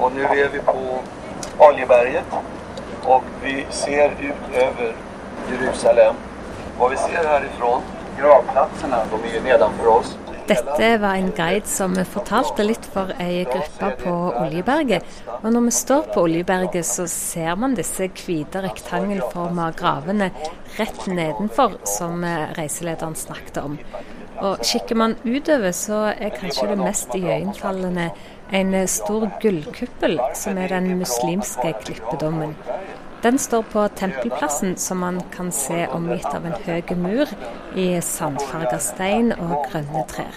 Och nu är vi på Oljeberget och vi ser ut över Jerusalem. Vad vi ser härifrån, gravplatserna, de är ju nedanför oss. Dette var en guide som fortalte litt for ei gruppe på Oljeberget. Og når vi står på Oljeberget, så ser man disse hvite rektangelforma gravene rett nedenfor, som reiselederen snakket om. Og kikker man utover, så er kanskje det mest iøynefallende en stor gullkuppel, som er den muslimske klippedommen. Den står på Tempelplassen, som man kan se omgitt av en høy mur i sandfarga stein og grønne trær.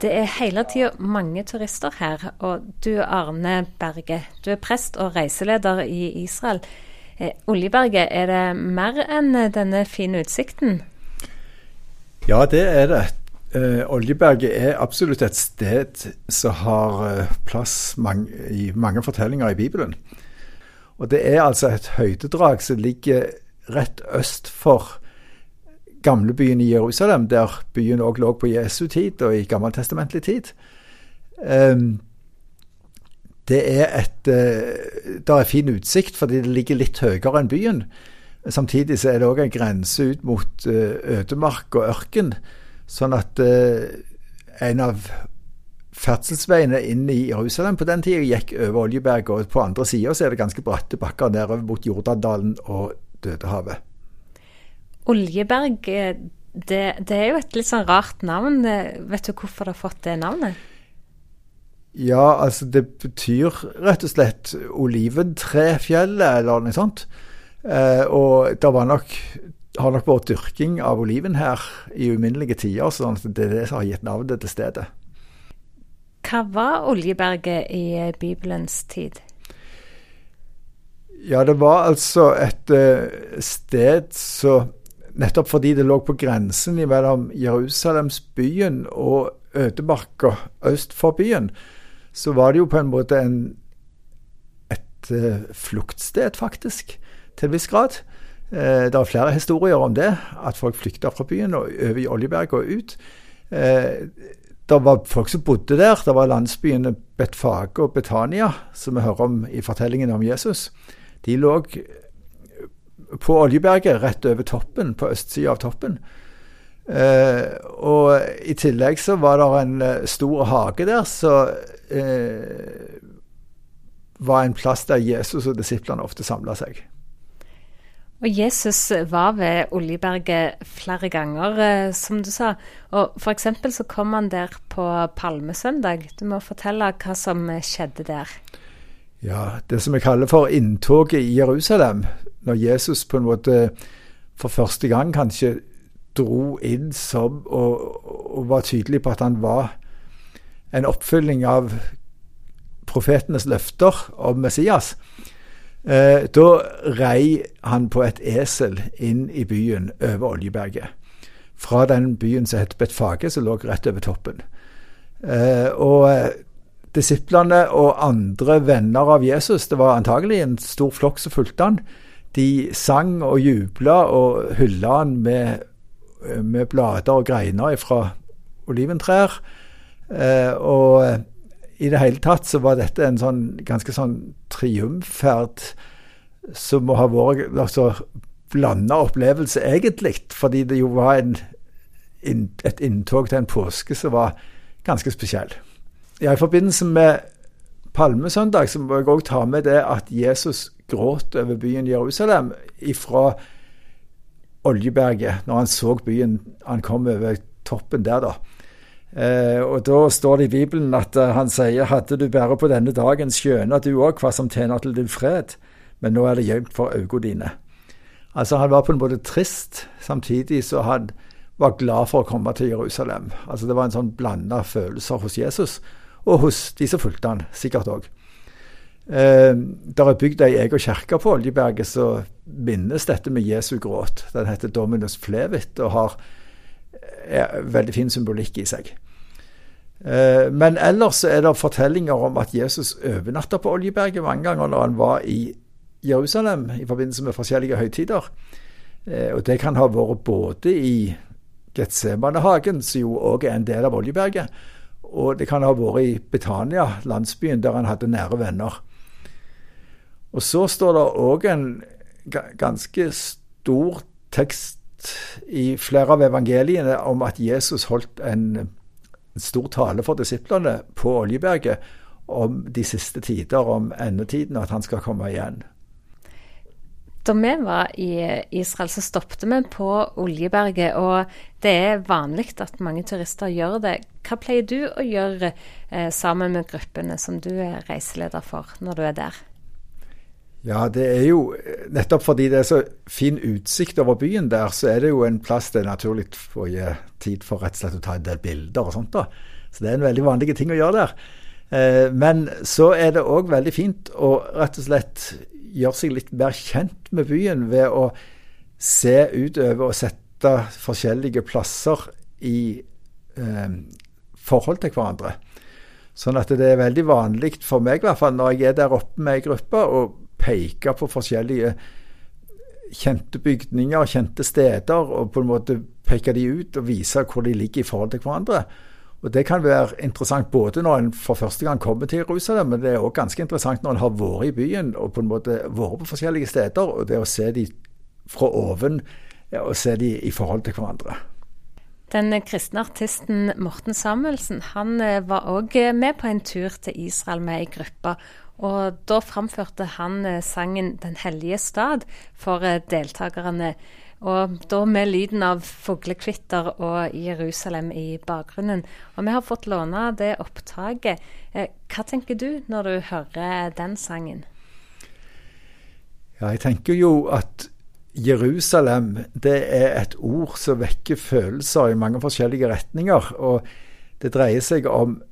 Det er hele tida mange turister her, og du Arne Berge, du er prest og reiseleder i Israel. Eh, Oljeberget, er det mer enn denne fine utsikten? Ja, det er det. Uh, Oljeberget er absolutt et sted som har uh, plass mange, i mange fortellinger i Bibelen. Og det er altså et høydedrag som ligger rett øst for gamlebyen i Jerusalem, der byen òg lå på Jesu tid og i gammeltestamentlig tid. Um, det er et uh, Det er fin utsikt fordi det ligger litt høyere enn byen. Samtidig så er det òg en grense ut mot uh, ødemark og ørken. Sånn at uh, en av ferdselsveiene inn i Jerusalem på den tida gikk over Oljeberg, og på andre sida er det ganske bratte bakker nedover mot Jordandalen og Dødehavet. Oljeberg, det, det, er jo et litt sånn rart navn. Vet du hvorfor det har fått det navnet? Ja, altså det betyr rett og slett oliventrefjellet, eller noe sånt. Eh, og det var nok, har nok vært dyrking av oliven her i uminnelige tider, sånn at det er det som har gitt navnet til stedet. Hva var Oljeberget i Bibelens tid? Ja, det var altså et uh, sted så Nettopp fordi det lå på grensen mellom Jerusalemsbyen og ødemarka øst for byen, så var det jo på en måte en, et uh, fluktsted, faktisk, til en viss grad. Uh, det er flere historier om det, at folk flykta fra byen og over i Oljeberget og ut. Uh, det var folk som bodde der. Det var landsbyene Betfage og Betania, som vi hører om i fortellingen om Jesus. De lå på Oljeberget, rett over toppen, på østsida av toppen. Eh, og i tillegg så var det en eh, stor hage der som eh, var en plass der Jesus og disiplene ofte samla seg. Og Jesus var ved Oljeberget flere ganger, eh, som du sa. Og F.eks. så kom han der på palmesøndag. Du må fortelle hva som skjedde der. Ja, det som vi kaller for inntoget i Jerusalem. Når Jesus på en måte for første gang kanskje dro inn som og, og var tydelig på at han var en oppfylling av profetenes løfter om Messias. Eh, da rei han på et esel inn i byen over Oljeberget. Fra den byen som het Betfage, som lå rett over toppen. Eh, og eh, disiplene og andre venner av Jesus, det var antagelig en stor flokk som fulgte han, de sang og jubla og hylla han med, med blader og greiner fra oliventrær. Eh, og i det hele tatt så var dette en sånn ganske sånn triumfferd som må ha vært altså, blanda opplevelse, egentlig. Fordi det jo var en, et inntog til en påske som var ganske spesiell. Ja, I forbindelse med palmesøndag så må jeg òg ta med det at Jesus gråt over byen Jerusalem ifra Oljeberget, når han så byen han kom over toppen der, da. Eh, og Da står det i Bibelen at uh, han sier hadde du bare på denne dagen skjøna du òg hva som tjener til din fred, men nå er det gjemt for øynene dine. Altså Han var på en måte trist, samtidig så han var glad for å komme til Jerusalem. Altså Det var en sånn blanda følelser hos Jesus, og hos de som fulgte han, sikkert òg. Eh, der er bygd ei egen kirke på Oljeberget som minnes dette med Jesu gråt. Den heter Dominus Flevit og har er veldig fin symbolikk i seg. Eh, men ellers er det fortellinger om at Jesus overnatta på Oljeberget mange ganger når han var i Jerusalem i forbindelse med forskjellige høytider. Eh, og det kan ha vært både i Getsemanehagen, som jo òg er en del av Oljeberget, Og det kan ha vært i Betania, landsbyen, der han hadde nære venner. Og så står det òg en ganske stor tekst i flere av evangeliene om at Jesus holdt en, en stor tale for disiplene på Oljeberget om de siste tider, om endetiden, at han skal komme igjen. Da vi var i Israel, så stoppet vi på Oljeberget, og det er vanlig at mange turister gjør det. Hva pleier du å gjøre eh, sammen med gruppene som du er reiseleder for, når du er der? Ja, det er jo nettopp fordi det er så fin utsikt over byen der, så er det jo en plass det er naturlig å gi tid for rett og slett å ta en del bilder og sånt. da. Så det er en veldig vanlig ting å gjøre der. Eh, men så er det òg veldig fint å rett og slett gjøre seg litt mer kjent med byen ved å se utover og sette forskjellige plasser i eh, forhold til hverandre. Sånn at det er veldig vanlig for meg, i hvert fall når jeg er der oppe med ei gruppe, å peke på forskjellige kjente bygninger, kjente steder, og på en måte peke de ut og vise hvor de ligger i forhold til hverandre. Og Det kan være interessant både når en for første gang kommer til Jerusalem, men det er òg ganske interessant når en har vært i byen og på en måte vært på forskjellige steder. og Det å se de fra oven og se de i forhold til hverandre. Den kristne artisten Morten Samuelsen han eh, var òg med på en tur til Israel med ei gruppe. Og da framførte han eh, sangen 'Den hellige stad' for deltakerne. Og da med lyden av fuglekvitter og Jerusalem i bakgrunnen. Og vi har fått låne det opptaket. Eh, hva tenker du når du hører den sangen? Ja, jeg tenker jo at Jerusalem det er et ord som vekker følelser i mange forskjellige retninger. Og det dreier seg om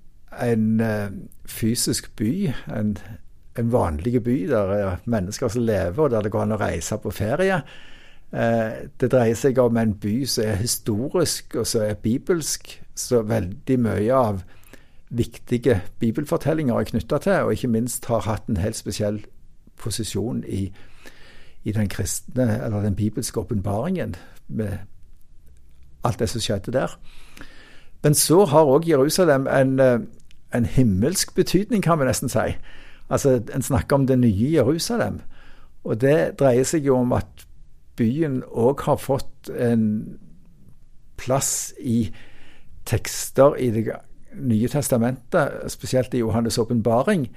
en uh, fysisk by, en, en vanlig by der er mennesker som lever, og der det går an å reise på ferie. Eh, det dreier seg om en by som er historisk og som er bibelsk. Så veldig mye av viktige bibelfortellinger er knytta til, og ikke minst har hatt en helt spesiell posisjon i, i den kristne, eller den bibelske åpenbaringen, med alt det som skjedde der. Men så har òg Jerusalem en, eh, en, himmelsk betydning, kan vi nesten si. Altså, En snakker om det nye Jerusalem. Og det dreier seg jo om at byen òg har fått en plass i tekster i Det nye testamentet, spesielt i Johannes' åpenbaring,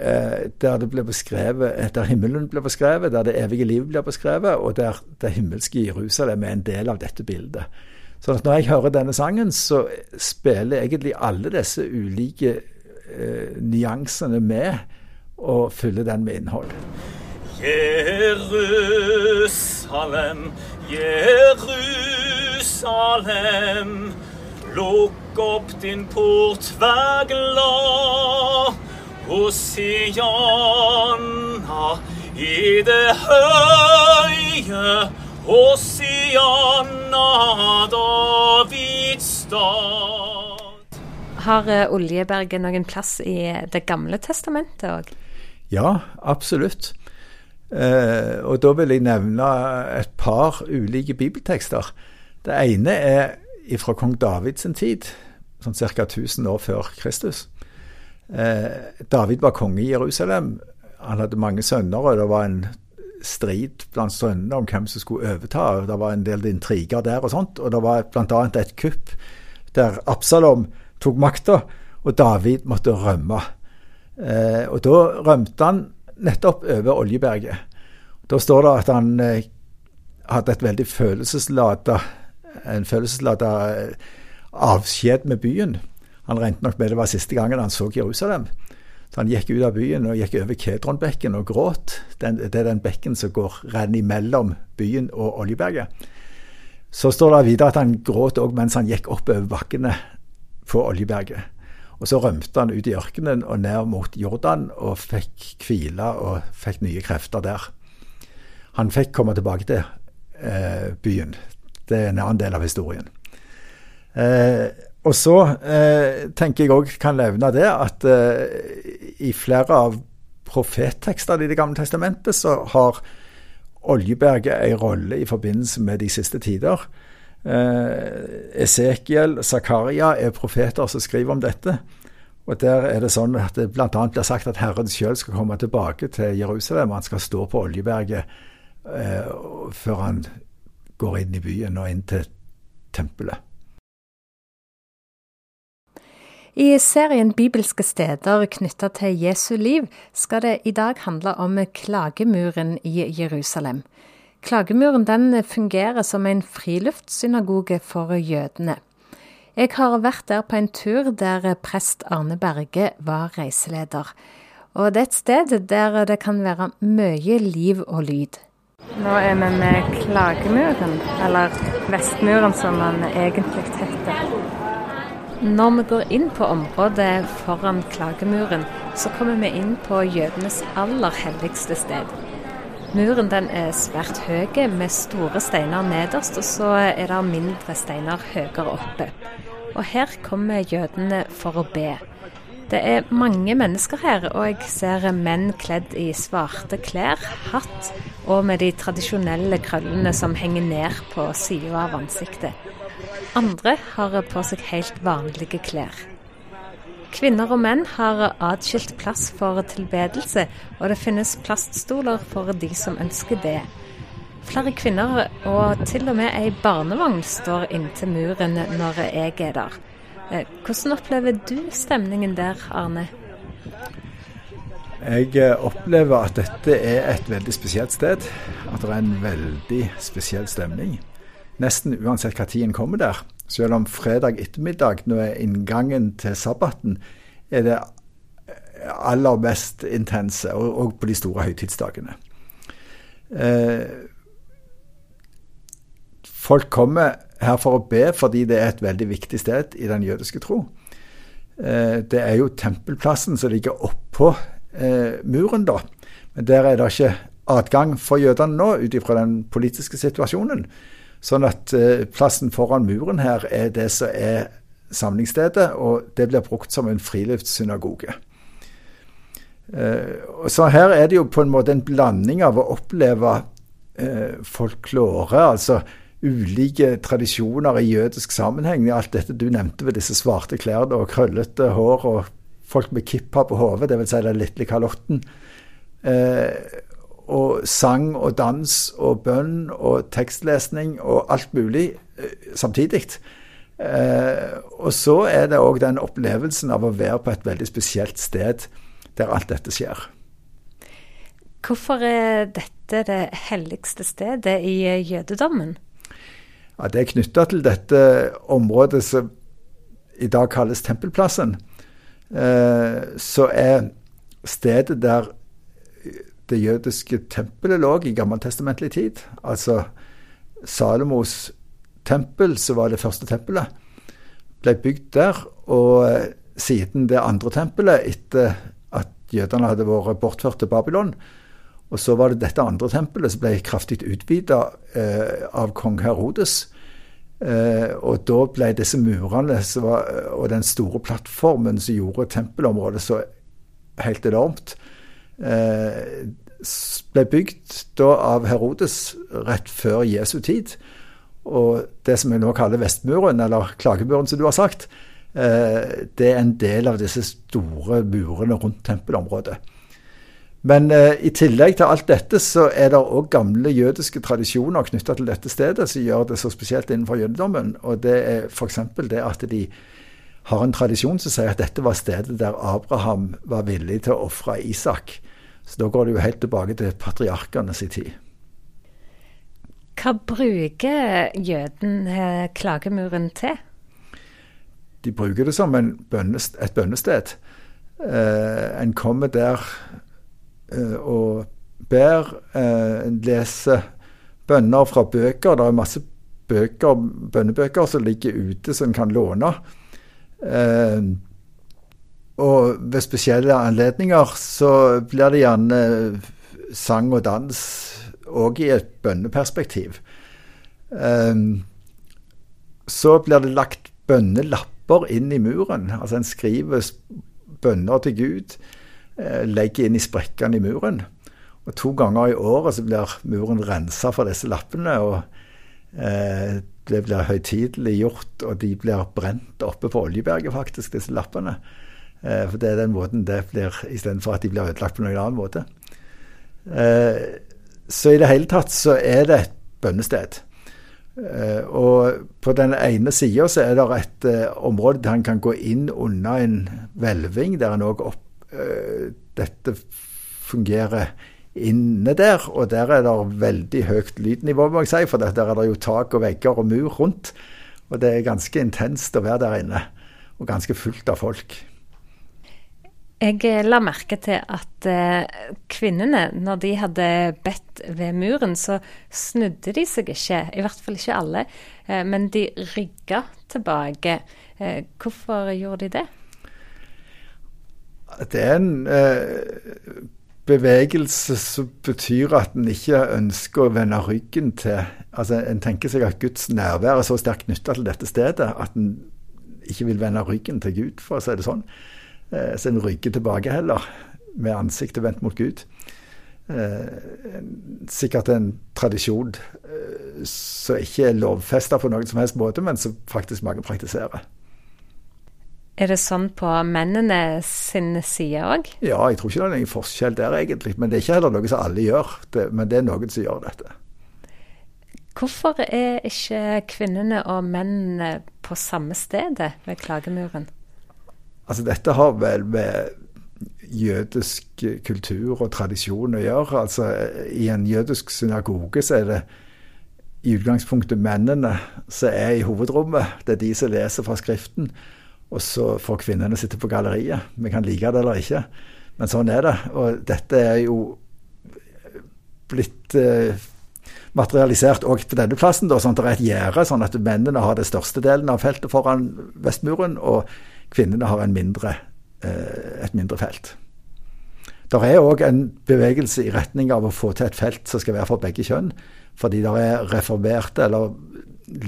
eh, der det ble beskrevet, der himmelen ble beskrevet, der det evige livet blir beskrevet, og der det himmelske Jerusalem er en del av dette bildet. Så når jeg hører denne sangen, så spiller egentlig alle disse ulike eh, nyansene med, og fyller den med innhold. Jerusalem, Jerusalem. Lukk opp din port, vær glad. Hosianna i det høye. Hosianna, Davids stad. Har eh, Oljeberget noen plass i Det gamle testamentet òg? Ja, absolutt. Eh, og da vil jeg nevne et par ulike bibeltekster. Det ene er fra kong Davids tid, sånn ca. 1000 år før Kristus. Eh, David var konge i Jerusalem. Han hadde mange sønner, og det var en strid blant sønnene om hvem som skulle overta. Det var en del intriger der og sånt. Og det var bl.a. et kupp der Absalom tok makta, og David måtte rømme. Eh, og da rømte han nettopp over Oljeberget. Da står det at han eh, hadde et veldig følelseslada en følelseslada eh, avskjed med byen. Han regnet nok med det var siste gangen han så Jerusalem. Så han gikk ut av byen og gikk over Kedronbekken og gråt. Den, det er den bekken som går renner imellom byen og Oljeberget. Så står det videre at han gråt òg mens han gikk oppover bakkene på Oljeberget. Og så rømte han ut i ørkenen og ned mot Jordan og fikk hvile og fikk nye krefter der. Han fikk komme tilbake til eh, byen. Det er en annen del av historien. Eh, og så eh, tenker jeg òg kan nevne det at eh, i flere av profettekstene i Det gamle testamentet så har Oljeberget en rolle i forbindelse med de siste tider. Eh, Esekiel, Zakaria er profeter som skriver om dette. Og Der er det sånn at det bl.a. blir sagt at Herren sjøl skal komme tilbake til Jerusalem. Han skal stå på Oljeberget eh, før han går inn i byen og inn til tempelet. I serien Bibelske steder knytta til Jesu liv skal det i dag handle om klagemuren i Jerusalem. Klagemuren den fungerer som en friluftssynagoge for jødene. Jeg har vært der på en tur der prest Arne Berge var reiseleder. Og det er et sted der det kan være mye liv og lyd. Nå er vi med Klagemuren, eller Vestmuren som den egentlig heter. Når vi går inn på området foran klagemuren, så kommer vi inn på jødenes aller helligste sted. Muren den er svært høy, med store steiner nederst, og så er det mindre steiner høyere oppe. Og her kommer jødene for å be. Det er mange mennesker her, og jeg ser menn kledd i svarte klær, hatt og med de tradisjonelle krøllene som henger ned på sida av ansiktet. Andre har på seg helt vanlige klær. Kvinner og menn har atskilt plass for tilbedelse, og det finnes plaststoler for de som ønsker det. Flere kvinner og til og med ei barnevogn står inntil muren når jeg er der. Eh, hvordan opplever du stemningen der, Arne? Jeg eh, opplever at dette er et veldig spesielt sted. At det er en veldig spesiell stemning nesten uansett hva tiden kommer der. Selv om fredag ettermiddag, nå er inngangen til sabbaten, er det aller mest intense, og, og på de store høytidsdagene. Eh, folk kommer her for å be fordi det er et veldig viktig sted i den jødiske tro. Eh, det er jo tempelplassen som ligger oppå eh, muren, da. Men der er det ikke adgang for jødene nå, ut ifra den politiske situasjonen. Sånn at eh, plassen foran muren her er det som er samlingsstedet, og det blir brukt som en friluftssynagoge. Eh, så her er det jo på en måte en blanding av å oppleve eh, folklore, altså ulike tradisjoner i jødisk sammenheng. Alt dette du nevnte ved disse svarte klærne og krøllete hår og folk med kippa på hodet, dvs. Si den lille kalotten. Eh, og sang og dans og bønn og tekstlesning og alt mulig eh, samtidig. Eh, og så er det òg den opplevelsen av å være på et veldig spesielt sted der alt dette skjer. Hvorfor er dette det helligste stedet i jødedommen? Ja, det er knytta til dette området som i dag kalles Tempelplassen. Eh, så er stedet der det jødiske tempelet lå i gammeltestamentlig tid. Altså Salomos tempel, som var det første tempelet, ble bygd der. Og eh, siden det andre tempelet, etter at jødene hadde vært bortført til Babylon, og så var det dette andre tempelet som ble kraftig utvida eh, av kong Herodes. Eh, og da ble disse murene var, og den store plattformen som gjorde tempelområdet så helt enormt, eh, ble bygd da av Herodes rett før Jesu tid. Og det som vi nå kaller Vestmuren, eller Klagemuren, som du har sagt, eh, det er en del av disse store murene rundt tempelområdet. Men eh, i tillegg til alt dette, så er det òg gamle jødiske tradisjoner knytta til dette stedet som gjør det så spesielt innenfor jødedommen. Og det er f.eks. det at de har en tradisjon som sier at dette var stedet der Abraham var villig til å ofre Isak. Så da går det jo helt tilbake til patriarkene sin tid. Hva bruker jøden eh, klagemuren til? De bruker det som bønnest, et bønnested. Eh, en kommer der eh, og ber. Eh, en leser bønner fra bøker. Det er masse bøker, bønnebøker som ligger ute som en kan låne. Eh, og ved spesielle anledninger så blir det gjerne sang og dans òg i et bønneperspektiv. Um, så blir det lagt bønnelapper inn i muren. Altså en skriver bønner til Gud, eh, legger inn i sprekkene i muren. Og To ganger i året så blir muren rensa for disse lappene. og eh, det blir høytidelig gjort, og de blir brent oppe på Oljeberget, faktisk, disse lappene. Eh, for det er den måten det blir, istedenfor at de blir ødelagt på noen annen måte. Eh, så i det hele tatt så er det et bønnested. Eh, og på den ene sida så er det et område der han kan gå inn under en hvelving, der han òg Dette fungerer inne der, og der er det veldig høyt lydnivå, må jeg si, for der er det jo tak og vegger og mur rundt. Og det er ganske intenst å være der inne, og ganske fullt av folk. Jeg la merke til at eh, kvinnene, når de hadde bedt ved muren, så snudde de seg ikke. I hvert fall ikke alle. Eh, men de rygga tilbake. Eh, hvorfor gjorde de det? Det er en bevegelse som betyr at en ikke ønsker å vende ryggen til Altså, En tenker seg at Guds nærvær er så sterkt knytta til dette stedet at en ikke vil vende ryggen til Gud, for å si det sånn. Eh, så en rygger tilbake heller, med ansiktet vendt mot Gud. Eh, sikkert en tradisjon eh, som ikke er lovfesta på noen som helst måte, men som faktisk mange praktiserer. Er det sånn på mennene sin side òg? Ja, jeg tror ikke det er noen forskjell der egentlig. Men det er ikke heller noe som alle gjør. Det, men det er noen som gjør dette. Hvorfor er ikke kvinnene og mennene på samme stedet ved klagemuren? Altså Dette har vel med jødisk kultur og tradisjon å gjøre. Altså I en jødisk synagoge så er det i utgangspunktet mennene som er i hovedrommet. Det er de som leser fra Skriften. Og så får kvinnene sitte på galleriet. Vi kan like det eller ikke, men sånn er det. Og dette er jo blitt eh, materialisert òg på denne plassen. Da, sånn at det er et gjerde, sånn at mennene har det største delen av feltet foran Vestmuren, og kvinnene har mindre, eh, et mindre felt. Det er òg en bevegelse i retning av å få til et felt som skal være for begge kjønn. Fordi det er reformerte eller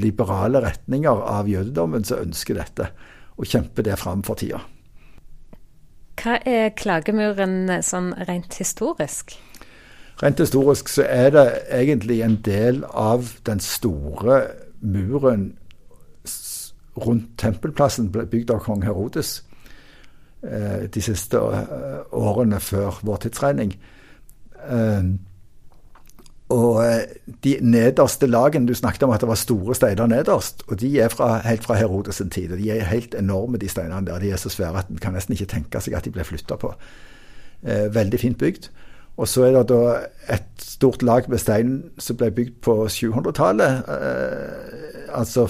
liberale retninger av jødedommen som ønsker dette og kjemper det fram for tida. Hva er klagemuren sånn rent historisk? Rent historisk så er det egentlig en del av den store muren rundt tempelplassen bygd av kong Herodes eh, de siste eh, årene før vår tidsregning. Eh, og eh, de nederste lagene Du snakket om at det var store steiner nederst. Og de er fra, helt fra Herodes' sin tid. og De er helt enorme, de steinene der. De er så svære at en kan nesten ikke tenke seg at de ble flytta på. Eh, veldig fint bygd. Og så er det da et stort lag med stein som ble bygd på 700-tallet. Eh, altså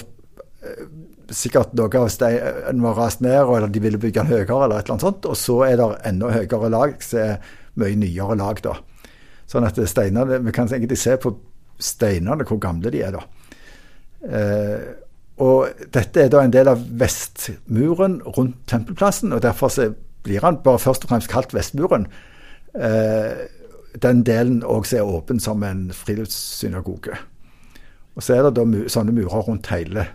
eh, sikkert noe av steinen var rast ned, eller de ville bygge den høyere, eller et eller annet sånt. Og så er det enda høyere lag, som er mye nyere lag, da. Sånn at steinene, Vi kan egentlig se på steinene hvor gamle de er. da. Eh, og Dette er da en del av vestmuren rundt tempelplassen, og derfor blir han bare først og fremst kalt Vestmuren. Eh, den delen også er åpen som en friluftssynagoge. Og Så er det da sånne murer rundt hele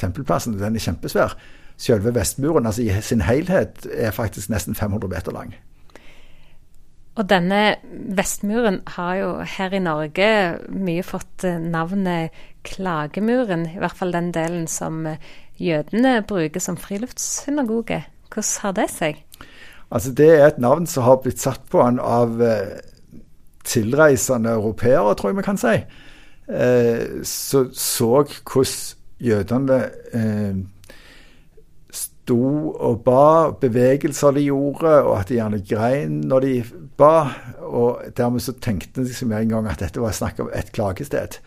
tempelplassen, den er kjempesvær. Selve Vestmuren altså i sin helhet er faktisk nesten 500 meter lang. Og denne vestmuren har jo her i Norge mye fått eh, navnet Klagemuren. I hvert fall den delen som eh, jødene bruker som friluftssynagoge. Hvordan har det seg? Altså Det er et navn som har blitt satt på han av eh, tilreisende europeere, tror jeg vi kan si. Eh, så så hvordan jødene eh, sto og ba, bevegelser de gjorde, og at de gjerne grein når de ba. Og dermed så tenkte de seg med en gang at dette var snakk om et klagested.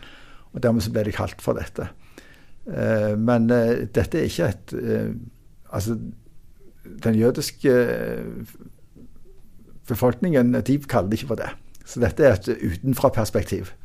Og dermed så ble det kalt for dette. Eh, men eh, dette er ikke et eh, Altså, den jødiske befolkningen, de kaller det ikke for det. Så dette er et utenfra-perspektiv.